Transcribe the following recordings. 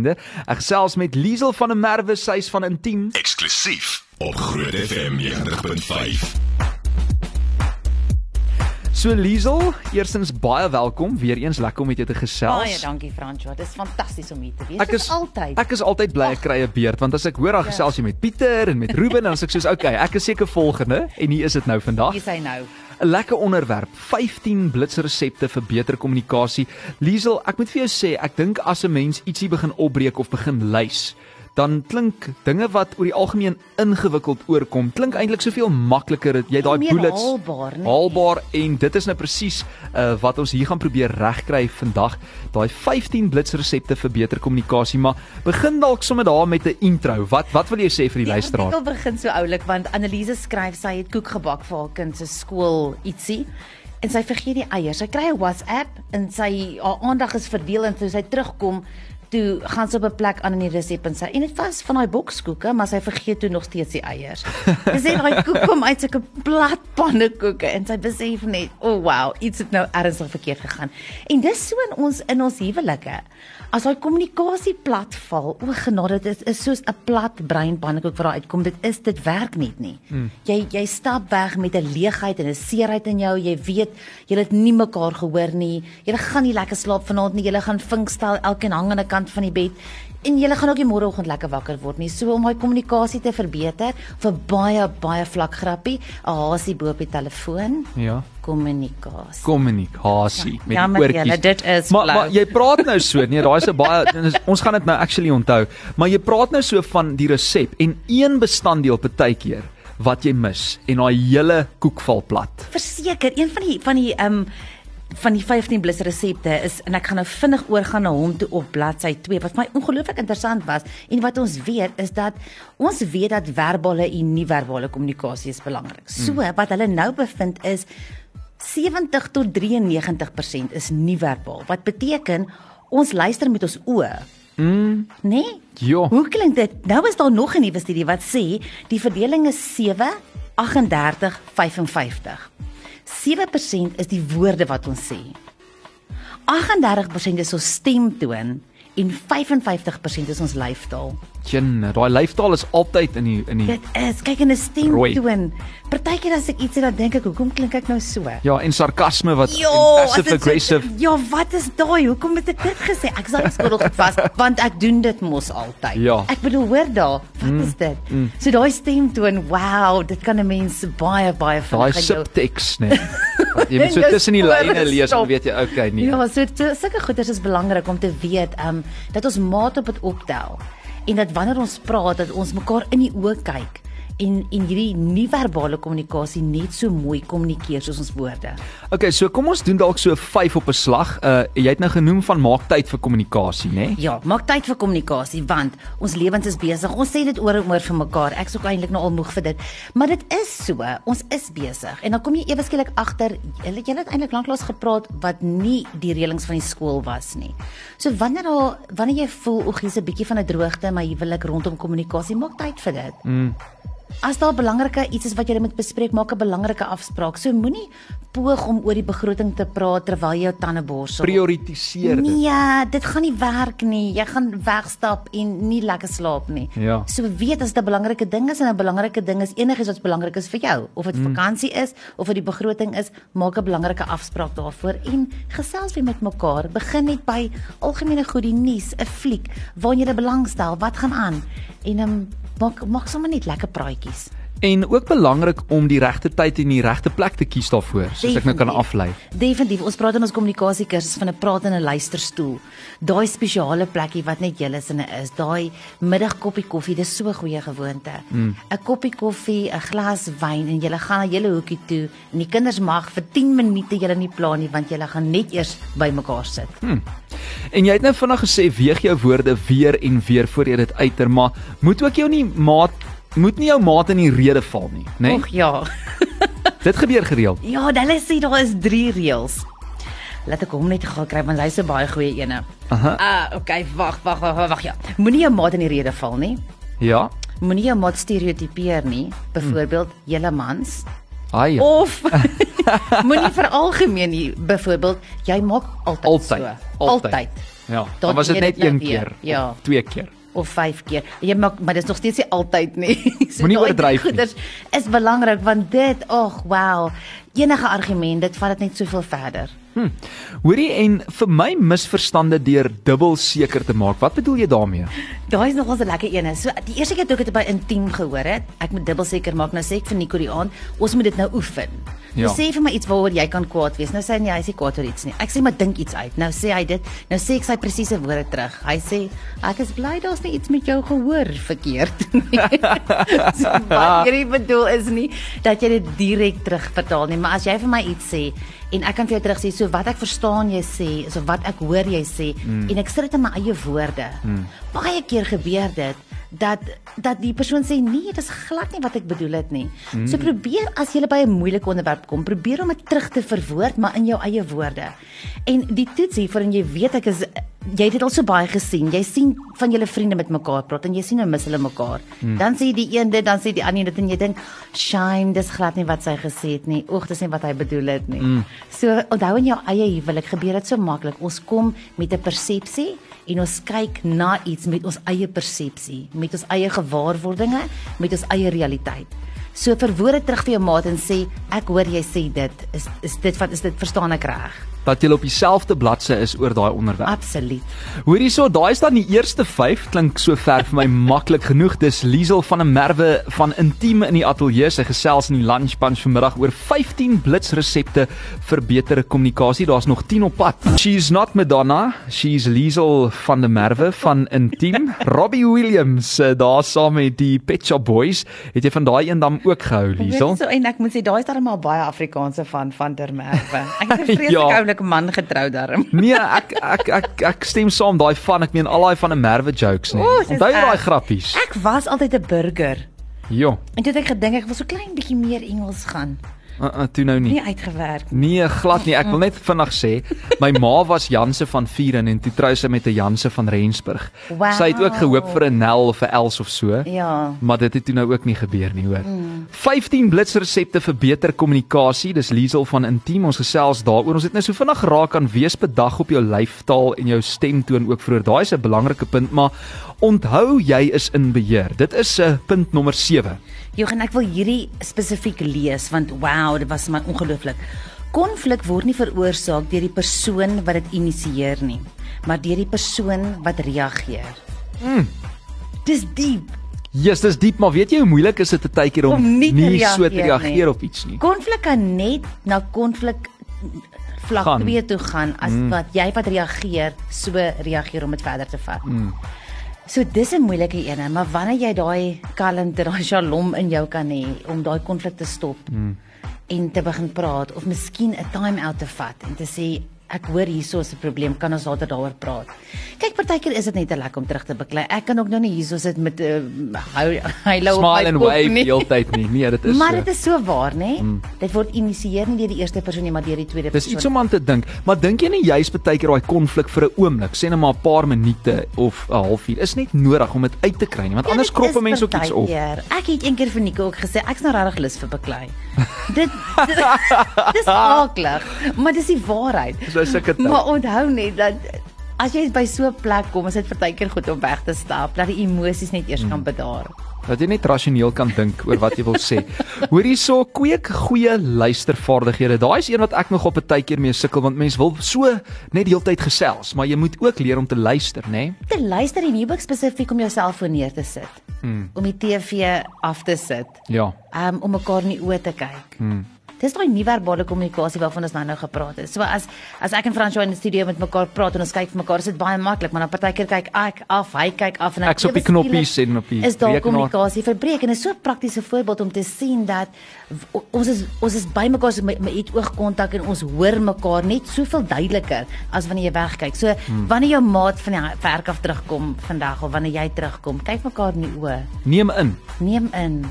vriende. Ek gesels met Liesel van der Merwe, sy's van Intiem. Eksklusief op Groot FM 90.5. So Liesel, eerstens baie welkom. Weer eens lekker om met jou te gesels. Baie dankie Fransjo. Dit is fantasties om hier te wees. Ek is altyd. Ek is altyd bly ek kry 'n beerd want as ek hoor dan Ja. gesels jy met Pieter en met Ruben dan is ek soos okay, ek is seker volgende en hier is dit nou vandag. Hier is hy nou. 'n Lekker onderwerp. 15 blitsresepte vir beter kommunikasie. Liesel, ek moet vir jou sê, ek dink as 'n mens ietsie begin opbreek of begin lys, dan klink dinge wat oor die algemeen ingewikkeld oorkom, klink eintlik soveel makliker. Jy daai bullets haalbaar, nee. haalbaar en dit is nou presies uh, wat ons hier gaan probeer regkry vandag. Daai 15 blitsresepte vir beter kommunikasie, maar begin dalk sommer daar met 'n intro. Wat wat wil jy sê vir die luisteraar? Ek wil begin so oulik want Annelise skryf sy het koek gebak vir haar kind se skool ietsie. En sy vergeet die eiers. Sy kry 'n WhatsApp en sy haar aandag is verdeel en toe sy terugkom toe gaan sy op 'n plek aan in die resep en sy en dit was van daai bokskoeke, maar sy vergeet toe nog steeds die eiers. Sy sê daai koek kom uit sulke plat pannekoeke en sy besef net, "O oh, wow, iets het nou ernstig verkeerd gegaan." En dis so in ons in ons huwelike. As daai kommunikasie plat val, o genade, dit is soos 'n plat brein pannekoek wat daar uitkom. Dit is dit werk net nie. Mm. Jy jy stap weg met 'n leegheid en 'n seerheid in jou. Jy weet jy het nie mekaar gehoor nie. Jy gaan nie lekker slaap vanaand nie. Jy gaan vinkstel elkeen hang aan 'n kant van die bed. En jy gaan ook nie môreoggend lekker wakker word nie. So om daai kommunikasie te verbeter, vir baie baie vlak grappie, 'n hasie bo op die telefoon, Ja. kommunikasie. kommunikasie met Ja, oortjies. julle, dit is maar, flou. maar jy praat nou so, nee, daai is 'n baie ons gaan dit nou actually onthou, maar jy praat nou so van die resep en een bestanddeel partykeer wat jy mis en daai hele koek val plat. Verseker, een van die van die ehm um, van die 15 blits resepte is en ek gaan nou vinnig oorgaan na hom toe op bladsy 2 wat my ongelooflik interessant was en wat ons weet is dat ons weet dat verbale en nie-verbale kommunikasie is belangrik. So wat hulle nou bevind is 70 tot 93% is nie-verbaal. Wat beteken ons luister met ons oë. Mm, Nee? ja. Hoe klink dit? Nou is daar nog 'n nuwe studie wat sê die verdeling is 7 38 55. 7% is die woorde wat ons sê. 38% is ons stemtoon en 55% is ons lyfstaal. Jenne, daai lyfstaal is altyd in die in die Dit is kyk in 'n stemtoon. Partykeer as ek iets sê dan dink ek hoekom klink ek nou so? ja, en sarkasme wat Ja, as dit passive aggressive. So, ja, wat is daai? Hoekom het ek dit gesê? Ek sal nie skuldig vas want ek doen dit mos altyd. Ja. Ek bedoel hoor daar, wat mm, is dit? Mm. So daai stemtoon, wow, dit kan 'n mens baie baie Daai in jou- subtext, nee. Wat Jy moet so tussen die lyne lees en stop. weet jy, okay, nee. Ja, so- sulke goeders is belangrik om te weet, ehm um, dat ons maat op dit optel en dat wanneer ons praat dat ons mekaar in die oë kyk en en hierdie nie-verbale kommunikasie net so mooi kommunikeer soos ons woorde. Okay, so kom ons doen dalk so 5 op 'n slag. Uh jy het nou genoem van maak tyd vir kommunikasie, né? Nee? Ja, maak tyd vir kommunikasie want ons lewens is besig. Ons sê dit oor en oor vir mekaar. Ek's ook eintlik nou al moeg vir dit. Maar dit is so, ons is besig. En dan kom jy ewe skielik agter, julle julle het eintlik lanklaas gepraat wat nie die reëlings van die skool was nie. So wanneer daar wanneer jy voel o, hier's 'n bietjie van 'n droogte in my huwelik rondom kommunikasie, maak tyd vir dit. Mm. As daar belangrike iets is wat jy moet bespreek, maak 'n belangrike afspraak. So moenie poog om oor die begroting te praat terwyl jy jou tande borsel. Prioritiseer dit. Nee, dit gaan nie werk nie. Jy gaan wegstap en nie lekker slaap nie. Ja. So weet as dit 'n belangrike ding is en 'n belangrike ding is enigiets wat belangrik is vir jou, of dit mm. vakansie is of dit die begroting is, maak 'n belangrike afspraak daarvoor en gesels weer met mekaar. Begin net by algemene goed, die nuus, 'n fliek, waar jy belangstel, wat gaan aan. En ehm um, maak maak sommer net lekker praatjies. En ook belangrik om die regte tyd en die regte plek te kies daarvoor, soos ek nou kan Definitief. aflei. Definitief. Ons praat in ons kommunikasiekursus van 'n praat en 'n luisterstoel. Daai spesiale plekkie wat net julle sinne is. Daai middagkoppie koffie, dis so 'n goeie gewoonte. 'n mm. Koppie koffie, 'n glas wyn en julle gaan na julle hoekie toe en die kinders mag vir 10 minute julle nie pla nie want julle gaan net eers by mekaar sit. Hm. En jy het nou vinnig gesê weeg jou woorde weer en weer voor jy dit uiter, maar moet ook jou nie maat moet nie jou maat in die rede val nie, né? Nee? Och ja. Dit gebeur gereeld. Ja, hulle sê daar is 3 reëls. Laat ek hom net gou kry want hy's 'n baie goeie ene. Aha. Ah, okay, wag, wag, wag, wag ja. Moenie jou maat in die rede val nie. Ja. Moenie jou maat stereotipeer nie. Byvoorbeeld julle mans Ai. Ja. of moenie veralgemeen nie. Byvoorbeeld jy maak altyd, Altyd, so. altyd. Altyd. Ja, dan was dit net een keer Ja. twee keer. Of 5 keer. Jy maak maar dis nog steeds nie altyd nie. Moenie daai oordryf nie. goeders is belangrik want dit, ag, wow. Enige argument, dit vat dit net soveel verder. Hm. Hoorie en vir my misverstande deur dubbel seker te maak. Wat bedoel jy daarmee? Daai is nogals 'n lekker een. So die eerste keer toe ek dit by intiem gehoor het, ek moet dubbel seker maak. Nou sê ek vir Nico die aand, ons moet dit nou oefen. Ja. Ja. Sê vir my iets waaroor jy kan kwaad wees. Nou sê hy nee, hy is nie kwaad oor iets nie. Ek sê maar dink iets uit. Nou sê hy dit. Nou sê ek sy presiese woorde terug. Hy sê ek is bly daar's nie iets met jou gehoor verkeerd nie. so, wat hierdie bedoel is nie dat jy dit direk terugvertaal nie, maar as jy vir my iets sê en ek kan vir jou terug sê so wat ek verstaan jy sê, so wat ek hoor jy sê mm. en ek sit dit in my eie woorde. Mm. Baie keer gebeur dit dat dat die persoon sê nee, dis glad nie wat ek bedoel het nie. Mm. So probeer as jy by 'n moeilike onderwerp kom, probeer om dit terug te verwoord maar in jou eie woorde. En die toets hiervoor en jy weet ek is jy het dit al so baie gesien. Jy sien van julle vriende met mekaar praat en jy sien hoe mis hulle mekaar. Mm. Dan sê die een dit, dan sê die ander dit en jy dink, "Shame, dis glad nie wat sy gesê het nie. Oeg, dis nie wat hy bedoel het nie." Mm. So onthou in jou eie huwelik gebeur dit so maklik. Ons kom met 'n persepsie en ons kyk na iets met ons eie persepsie, met ons eie gewaarwordinge, met ons eie realiteit. So verwoord dit terug vir jou maat en sê ek hoor jy sê dit is is dit wat is dit verstaan ek reg? Dat jy op dieselfde bladsy is oor daai onderwerp. Absoluut. Hoorie so, daai is dan die eerste 5, klink so ver vir my maklik genoeg. Dis Liesel van 'n Merwe van Intiem in die ateljee. Sy gesels in die lunch punch vanmiddag oor 15 blitsresepte vir betere kommunikasie. Daar's nog 10 op pad. She's not Madonna, she's Liesel van 'n Merwe van Intiem. Robbie Williams uh, daar saam met die Pet Shop Boys. Het jy van daai een dan ook gehou, Liesel? So en ek moet sê daai is darem al baie Afrikaanse van van der Merwe. Ek het 'n vreeslike Ja. Oulike man getrou darem. Nee, ek ek ek ek stem saam daai van. Ek meen al daai van 'n Merwe jokes nie. Onthou daai grappies? Ek was altyd 'n burger. Jo. En toe het ek gedink ek wil so klein bietjie meer Engels gaan. Uh, uh, toe nou nie. Nie uitgewerk nie. Nee, glad nie. Ek wil net vinnig sê, my ma was Janse van Vuren en toe trou sy met 'n Janse van Rensburg. Wow. Sy het ook gehoop vir 'n Nel of 'n Els of so. Ja. Maar dit het toe nou ook nie gebeur nie, hoor. Mm. 15 blitsresepte vir beter kommunikasie. Dis Liesel van Intiem. Ons gesels daaroor. Ons het nou so vinnig geraak aan wees bedag op jou lyfstaal en jou stemtoon ook vroeër. Daai is 'n belangrike punt, maar onthou jy is in beheer. Dit is 'n uh, punt nommer 7. Johan, ek wil hierdie spesifiek lees want wow, dit was my ongelooflik. Konflik word nie veroorsaak deur die persoon wat dit initieer nie, maar deur die persoon wat reageer. Mm. Dis diep. Jesus, dis diep, maar weet jy hoe moeilik is dit te keer om, Om nie te so te reageer nie. op iets nie? Konflik kan net na konflik vlak Gaan. 2 toe gaan as mm. wat jy wat reageer so reageer om dit verder te vat. Mm. So dis 'n moeilike ene, maar wanneer jy daai kalmte, daai shalom in jou kan hê om daai konflik te stop mm. en te begin praat of miskien 'n time out te vat en te sê ek hoor hierso is 'n probleem, kan ons later daaroor praat. Kyk, partykeer is dit net te lekker om terug te beklei. Ek kan ook nou nie hierso sit met 'n uh, huilo op my Smile and kop wave nie. die hele tyd nie. Nee, dit is Maar dit is so waar, né? Mm. Dit word initieer nie deur die eerste persoon nie, maar deur die tweede Dis persoon. iets om aan te dink, maar dink jy nie jy's baie keer daai konflik vir 'n oomblik, sê net maar 'n paar minute of 'n halfuur, is net nodig om dit uit te kry nie, want Ja, anders krop 'n mens ook iets op. partykeer. Ek het eendag vir Nico ook gesê ek's nou regtig lus vir beklei. dit dis aaklig, maar dis die waarheid. So sulke tyd. Maar onthou net dat as jy by so 'n plek kom, is dit partykeer goed om weg te stap, dat die emosies net eers mm. kan bedaar. Dat jy net rasioneel kan dink oor wat jy wil sê. Hoor hierso, kweek goeie luistervaardighede. Daai is een wat ek nog op 'n tydjie mee sukkel want mense wil so net die hele tyd gesels, maar jy moet ook leer om te luister, né? Nee? Te luister en hierbo spesifiek om jou selfoon neer te sit. Mm. Om die TV af te sit. Ja. um, om mekaar in die oë te kyk. Hmm. Dis daai nie-verbale kommunikasie waarvan ons nou nou gepraat het. So as as ek en Fransjo in die studio met mekaar praat en ons kyk vir mekaar, is dit baie maklik, maar dan partykeer kyk ek af, hy kyk af en Ek's op die knoppies en op die is daar kommunikasie verbreek en is so 'n praktiese voorbeeld om te sien dat ons is ons is by mekaar so met, met oogkontak en ons hoor mekaar net soveel duideliker as wanneer jy wegkyk. So hmm. wanneer jou maat van die werk af terugkom vandag of wanneer jy terugkom, kyk mekaar in die oë. Neem in. Neem in,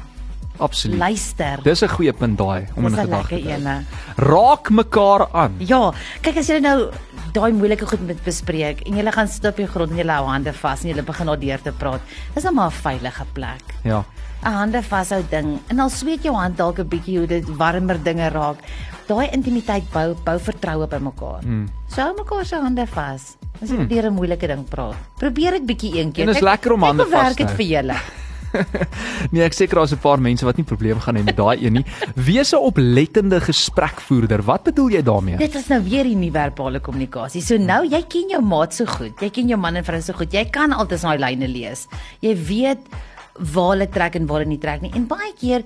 Absoluut. luister. Dis 'n goeie punt daai om in gedagte te hou. ene. Raak mekaar aan. Ja, kyk as jy nou daai moeilike goed moet bespreek en jy gaan sit op die grond en jy hou hande vas en jy begin daardeur te praat. Dis nou maar 'n veilige plek. Ja. 'n Hande vashou ding en al sweet jou hand dalk 'n bietjie hoe dit warmer dinge raak. daai intimiteit bou bou vertroue by mekaar. Mm. So hou mekaar se hande vas. As jy mm. deur 'n moeilike ding praat. Probeer dit bietjie een keer. En is lekker om hande vas te hou. Werk dit vir julle. nee, ek seker daar's 'n paar mense wat nie probleme gaan hê met daai een nie. Wees 'n oplettende gesprekvoerder. Wat bedoel jy daarmee? Dit is nou weer die nie-verbale kommunikasie. So nou jy ken jou maat so goed. Jy ken jou man en vrou so goed. Jy kan altyd daai lyne lees. Jy weet waar hulle trek en waar hulle nie trek nie. En baie keer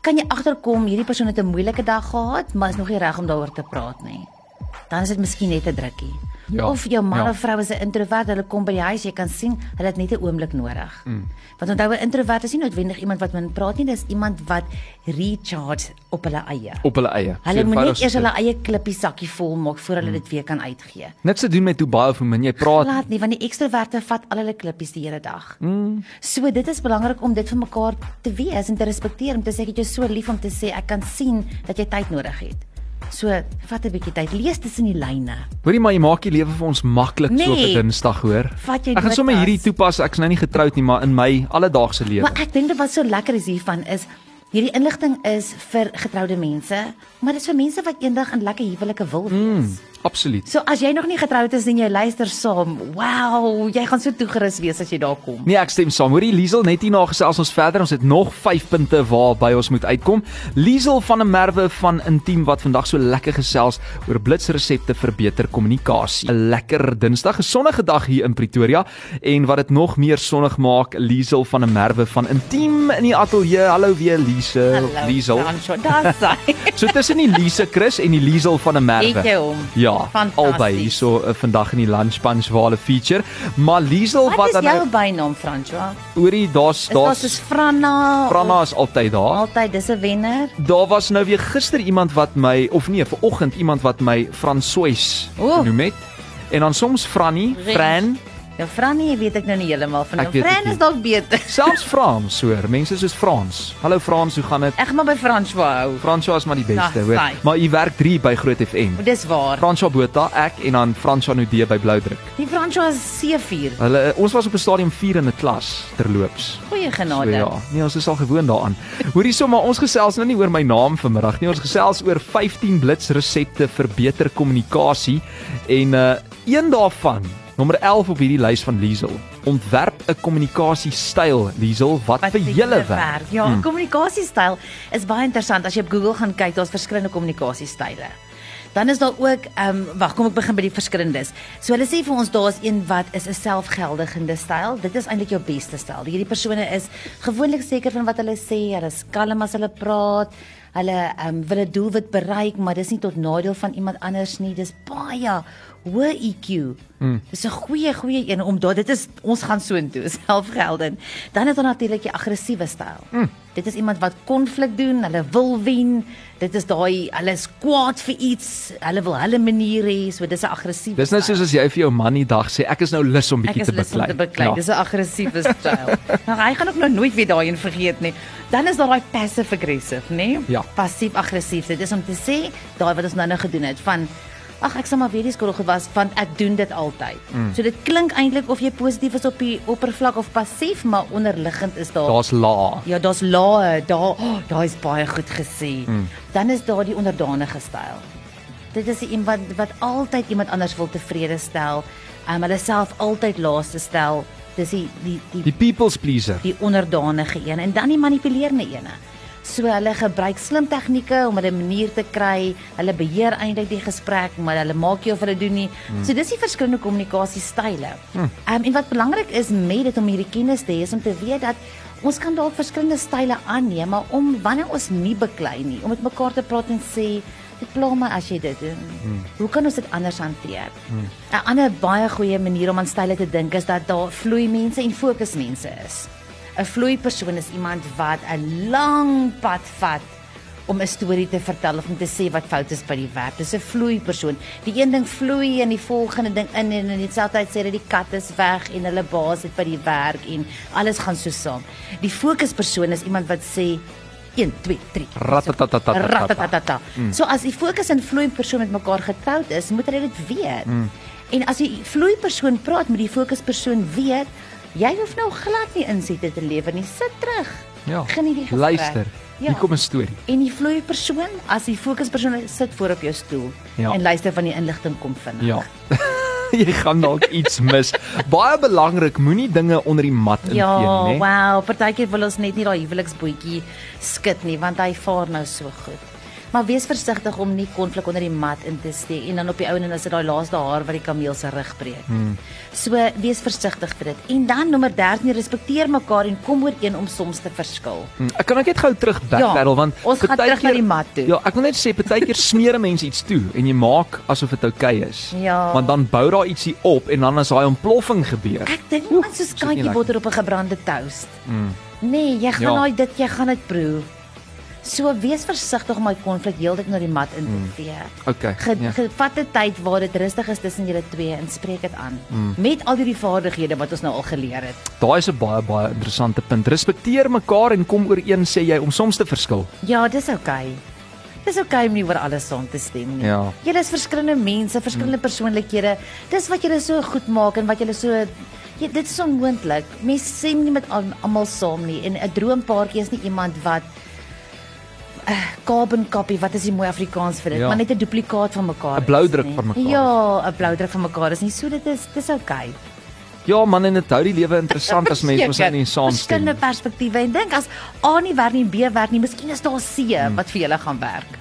kan jy agterkom hierdie persoon het 'n moeilike dag gehad, maar is nog nie reg om daaroor te praat nie. Dan is dit miskien net 'n drukkie. Ja, of jou man ja. of vrou is 'n introvert, hulle kom by die huis, jy kan sien hulle het net 'n oomblik nodig. Mm. Want onthou 'n introvert is nie noodwendig iemand wat min praat nie, dis iemand wat recharge op hulle eie. Op hulle eie. Hulle moet net eers hulle eie klippie sakkie vol maak voor hulle mm. dit weer kan uitgee. Niks te doen met hoe baie of hoe min jy praat. Laat nie, want die ekstroverte vat al hulle klippies die hele dag. Mm. So dit is belangrik om dit vir mekaar te wees en te respekteer om te sê ek het jou so lief om te sê ek kan sien dat jy tyd nodig het. So, vat 'n bietjie tyd, lees tussen die lyne. Hoorie maar jy maak die lewe vir ons maklik nee, so op 'n nee, Dinsdag, hoor. Ek gaan sommer hierdie toepas. Ek's nou nie getroud nie, maar in my alledaagse lewe. Maar ek dink dit wat so lekker is hiervan is hierdie inligting is vir getroude mense, maar dit is vir mense wat eendag in lekker huwelike wil wees. Mm. Absoluut. So as jy nog nie getroud is en jy luister saam, wow, jy gaan so toegerus wees as jy daar kom. Nee, ek stem saam. Hoorie Liesel, net hier na gesels ons verder. Ons het nog 5 punte waarby ons moet uitkom. Liesel van 'n merwe van Intiem wat vandag so lekker gesels oor blitsresepte vir beter kommunikasie. 'n Lekker Dinsdag, 'n sonnige dag hier in Pretoria en wat dit nog meer sonnig maak, Liesel van 'n merwe van Intiem in die ateljee. Hallo weer Liesel. Liesel. so tussen die Liese Chris en die Liesel van 'n merwe. Ek jou. Ja, Ja, albei hierso uh, vandag in die lunch punch wale feature. Maar Liesel wat, wat is jou bynaam François? Oorie, daar's daar's is Franna. Franna is altyd daar. Altyd, dis 'n wenner. Daar was nou weer gister iemand wat my of nee, vanoggend iemand wat my François genoem het. En dan soms Franny, Fran. Ja, Frannie weet ek nou nie heeltemal van nou. Fran is dalk beter. Selfs Frans, hoor. Mense soos Frans. Hallo Frans, hoe gaan dit? Ek gaan maar by François hou. François is maar die beste, hoor. Maar u werk 3 by Groot FM. Dis waar. François Botha, ek en dan François Nudee by Bloudruk. Die François C4. Hulle ons was op 'n stadium 4 in 'n klas terloops. Goeie genade. So, ja, nee, ons is al gewoond daaraan. Hoorie sommer ons gesels nou nie oor my naam vanmiddag nie. Ons gesels oor 15 blitsresepte vir beter kommunikasie en uh een daarvan Nommer 11 op hierdie lys van Liesel. Ontwerp 'n kommunikasiestyl, Liesel, wat, wat vir julle werk. Ja, hmm. kommunikasiestyl is baie interessant. As jy op Google gaan kyk, daar's verskillende kommunikasiestyle. Dan is daar ook ehm um, wag, kom ek begin by die verskillendes. So hulle sê vir ons daar's een wat is 'n selfgeldigende styl. Dit is eintlik jou beste styl. Hierdie persone is gewoonlik seker van wat hulle sê, hulle is kalm as hulle praat. Hulle ehm um, wil 'n doelwit bereik, maar dis nie tot nadeel van iemand anders nie. Dis baie hoë EQ. Mm. Dis 'n goeie goeie een om dit is ons gaan soontoe selfgeldend. Dan is daar natuurlik die aggressiewe styl. Mm. Dit is iemand wat konflik doen, hulle wil wen. Dit is daai hulle is kwaad vir iets, hulle wil hulle manier hê, so dis 'n aggressiewe. Dis nou soos as jy vir jou man die dag sê ek is nou lus om bietjie te beklei. Ek is lus om te beklei. Ja. Dis 'n aggressiewe styl. nou hy gaan ook nou nooit weer daai een vergeet nie. Dan is daar daai passive aggressive, nê? Ja. Passief aggressief. Dit is om te sê daai wat ons nou nou gedoen het van ag ek sal maar weer die skool gewas want ek doen dit altyd. Mm. So dit klink eintlik of jy positief is op die oppervlak of passief, maar onderliggend is daar Daar's la. Ja, daar's la. Daar oh, daar is baie goed gesê. Mm. Dan is daar die onderdanige styl. Dit is iemand wat, wat altyd iemand anders wil tevrede stel, um, hulle self altyd laaste stel. Dis die die die die people's pleaser. Die onderdanige een en dan die manipulerende een. So hulle gebruik slim tegnieke om 'n manier te kry. Hulle beheer eintlik die gesprek, maar hulle maak nie of hulle doen nie. Hmm. So dis die verskillende kommunikasiestyle. Hmm. Um, en wat belangrik is met dit om hierdie kennis te hê is om te weet dat ons kan dalk verskillende style aanneem, maar om wanneer ons nie beklei nie, om met mekaar te praat en sê Dit pla my as jy dit doen. Hmm. Hoe kan ons dit anders hanteer? 'n hmm. Ander baie goeie manier om aan style te dink is dat daar vloei mense en fokus mense is. 'n vloei persoon is iemand wat 'n lang pad vat om 'n storie te vertel of om te sê wat fout is by die werk. Dis 'n vloei persoon. Die een ding vloei en die volgende ding in en in dieselfde tyd sê dat die kat is weg en hulle baas het by die werk en alles gaan so saam. Die fokuspersoon is iemand wat sê 1 2 3 ratatatata. Mm. So as die fokus en vloei persoon met mekaar getroud is, moet hulle dit weet. Mm. En as die vloei persoon praat met die fokuspersoon weet Jy hoef nou glad nie insette te lewer nie. Sit terug. Ja. Geniet die gesprek. Luister. Ja. Hier kom 'n storie. En die vloei persoon, as die fokuspersoon sit voor op jou stoel Ja. en luister van die inligting kom vinnig. Ja. jy gaan dalk iets mis. Baie belangrik, moenie dinge onder die mat invee Ja, nie, né? wow, partykeer wil ons net nie daai huweliksbootjie skit nie want hy vaar nou so goed. Maar wees versigtig om nie konflik onder die mat in te steek en dan op die ou en is dit daai laaste haar wat die kameel se rug breek. Hmm. So wees versigtig vir dit. En dan nommer 13, respekteer mekaar en kom ooreen om soms te verskil. Hm, Ek kan ook net gou terug backpedal want ons gaan terug na partykeer- die mat toe. Ja, ek wil net sê partykeer smeer 'n mens iets toe en jy maak asof dit oukei okay is. Ja. Want dan bou daar ietsie op en dan as daai ontploffing gebeur. Ek dink Oeh, aan so is dit nie skantjie lekker? botter op 'n gebrande toast. Mm. Nee, jy gaan Ja. daai dit jy gaan dit proe. So wees versigtig om my konflik heeltyd na die mat in te vee. Okay. Ge, ja. Gevat 'n tyd waar dit rustig is tussen julle twee en spreek dit aan. Mm. Met al hierdie vaardighede wat ons nou al geleer het. Daai is 'n baie baie interessante punt. Respekteer mekaar en kom ooreen sê jy om soms te verskil. Ja, dis. Okay. Dis okay om nie oor alles saam te stem nie. Ja. Julle is verskillende mense, verskillende mm. persoonlikhede. Dis wat julle so goed maak en wat julle so Ja, dit is onmoontlik. Mense stem nie met al- almal saam nie en 'n droompaartjie is nie iemand wat carbon copy, wat is die mooi Afrikaans vir dit? Ja. Maar net 'n duplikaat van mekaar. 'n bloudruk van mekaar Ja, 'n bloudruk van mekaar is nie so dit is dis oukei. Ja man, en dit hou die lewe interessant as mense ons net nie saamstem. Verskillende perspektiewe en dink as A nie werk nie, B werk nie, miskien is daar C Hmm. wat vir julle gaan werk.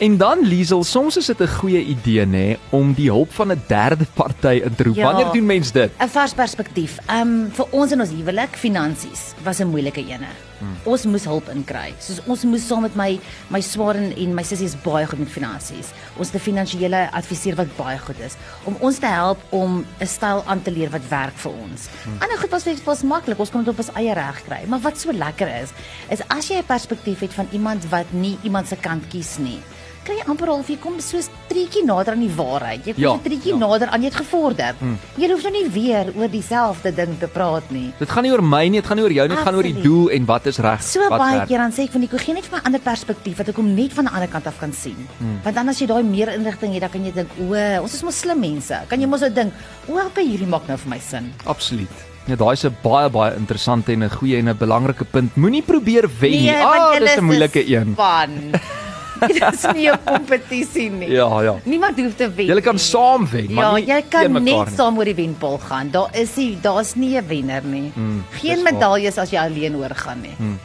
En dan Liesel, soms is dit 'n goeie idee nê om die hulp van 'n derde party in te roep. Ja. Wanneer doen mens dit? 'n Vars perspektief. Um vir ons in ons huwelik, finansies was 'n moeilike ene. Hmm. Ons moes hulp inkry. Soos ons moes saam met my my swaar en, en my sussie is baie goed met finansies. Ons het 'n finansiële adviseur wat baie goed is om ons te help om 'n styl aan te leer wat werk vir ons. Hmm. Ander goed was vir ons maklik. Ons kon dit op ons eie reg kry. Maar wat so lekker is, is as jy 'n perspektief het van iemand wat nie iemand se kant kies nie. Kry jy amper al of jy kom so 'n treetjie nader aan die waarheid. Jy kom Ja, 'n treetjie ja. nader aan jy het gevorder. Hmm. Jy hoef nou nie weer oor dieselfde ding te praat nie. Dit gaan nie oor my nie, dit gaan nie oor jou nie, dit gaan oor die doel en wat is reg. So wat baie keer dan sê ek van ek gee net vir my 'n ander perspektief wat ek hom net van 'n ander kant af kan sien. Hmm. Want dan as jy daai meer inligting het, dan kan jy dink, o, ons is mos slim mense. Kan jy mos nou dink, o, okay, hierdie maak nou vir my sin. Absoluut. Ja, daai is 'n baie baie interessante en 'n goeie en 'n belangrike punt. Moenie probeer wen nie. want Ah, dis is 'n moeilike een. Span. Dit is nie 'n kompetisie nie. Ja, ja. Niemand hoef te wen. Julle kan nie. saam wen, maar ja, jy kan net nie. saam oor die wenpaal gaan. Daar is nie daar's nie 'n wenner nie. Mm, Geen dis medaljes as jy alleen oorgaan nie. Mm.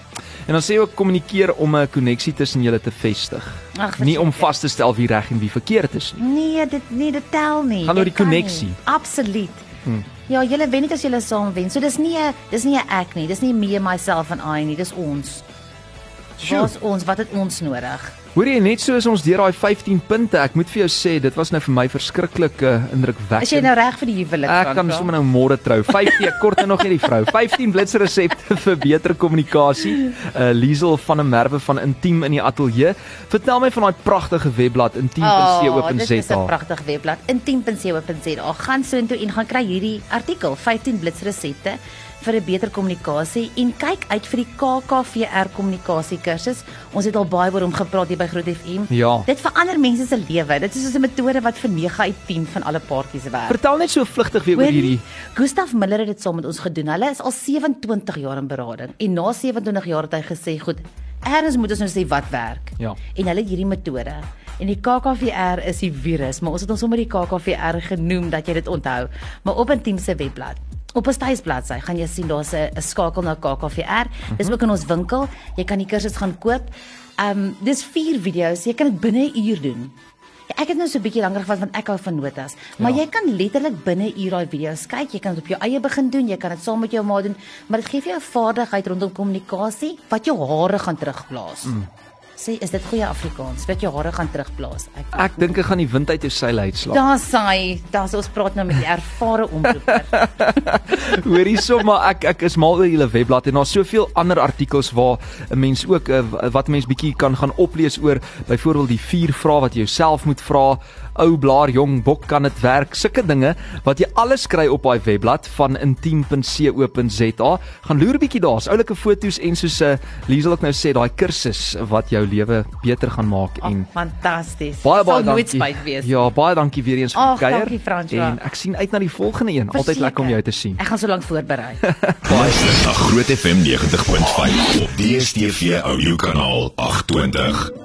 En dan sê jy ook kommunikeer om 'n koneksie tussen julle te vestig. Ag, Nie om vas te stel wie reg en wie verkeerd is nie. Nee, dit nee, dit tel nie. Gaan oor die kan koneksie. Absoluut. Hmm. Ja, julle wen net as julle saam wen. So dis nie 'n dis nie 'n ek nie. Dis nie me myself en I nie. Dis ons. Waar's ons? Wat het ons nodig? Hoor jy net so is ons deur daai 15 punte. Ek moet vir jou sê, dit was nou vir my verskriklik uh, indrukwekkend. Is jy nou reg vir die huwelik? Ek kan sommer nou môre trou. 15 ek kort nou nog net die vrou. 15 blitsresepte vir beter kommunikasie. Uh Liesel van der Merwe van Intiem in die ateljee. Vertel my van daai pragtige webblad Oh, dit is 'n intiem.co.za. pragtige webblad. Intiem.co.za. Gaan soontoe en gaan kry hierdie artikel 15 blitsresepte vir 'n beter kommunikasie en kyk uit vir die KKVR kommunikasie kursus. Ons het al baie oor hom gepraat hier by Groot FM. Ja. Dit verander mense se lewe. Dit is soos 'n metode wat vir 9 uit 10 van alle paartjies werk. Vertel net so vlugtig weer oor hierdie. Gustav Miller het dit saam met ons gedoen. Hulle is al 27 jaar in berading en na 27 jaar het hy gesê, "Goed, eers moet ons nou sê wat werk." Ja. En hulle het hierdie metode. En die KKVR is die virus, maar ons het ons sommer die KKVR genoem dat jy dit onthou. Maar op 'n team se webblad Op ons tuisbladsy gaan jy sien daar's 'n 'n skakel na KKVR. Dis ook in ons winkel. Jy kan die kursus gaan koop. Um dis 4 video's. Jy kan dit binne 'n uur doen. Ja, ek het nou so 'n bietjie langer gevat want ek hou van notas. Maar Ja. jy kan letterlik binne 'n uur daai video's kyk. Jy kan dit op jou eie begin doen. Jy kan dit saam met jou ma doen, maar dit gee vir jou 'n vaardigheid rondom kommunikasie wat jou hare gaan terugblaas. Mm. Sê, is dit goeie Afrikaans? Wat jou hare gaan terugblaas. Ek Ek dink ek gaan die wind uit jou seile uitslaap. Daar saai, daar's ons praat nou met die ervare omroeper. Hoor hierso maar ek ek is mal oor julle webblad en daar's soveel ander artikels waar 'n mens ook uh, wat 'n mens bietjie kan gaan oplees oor byvoorbeeld die vier vrae wat jy jouself moet vra. Ou blaar jong bok kan dit werk. Sulke dinge wat jy alles kry op daai webblad van intiem.co.za. Gaan loer bietjie daar's oulike foto's en soos 'n uh, Liesel ook nou sê daai kursus wat jou jou lewe beter gaan maak Oh, en fantasties. baie baie Sal nooit dankie. spyt wees. Ja, baie dankie weer eens vir kuier. dankie, François. En ek sien uit na die volgende een. Altyd lekker om jou te sien. Ek gaan so lank voorberei. Luister na Groot FM 90.5 op DStv audio kanaal 820.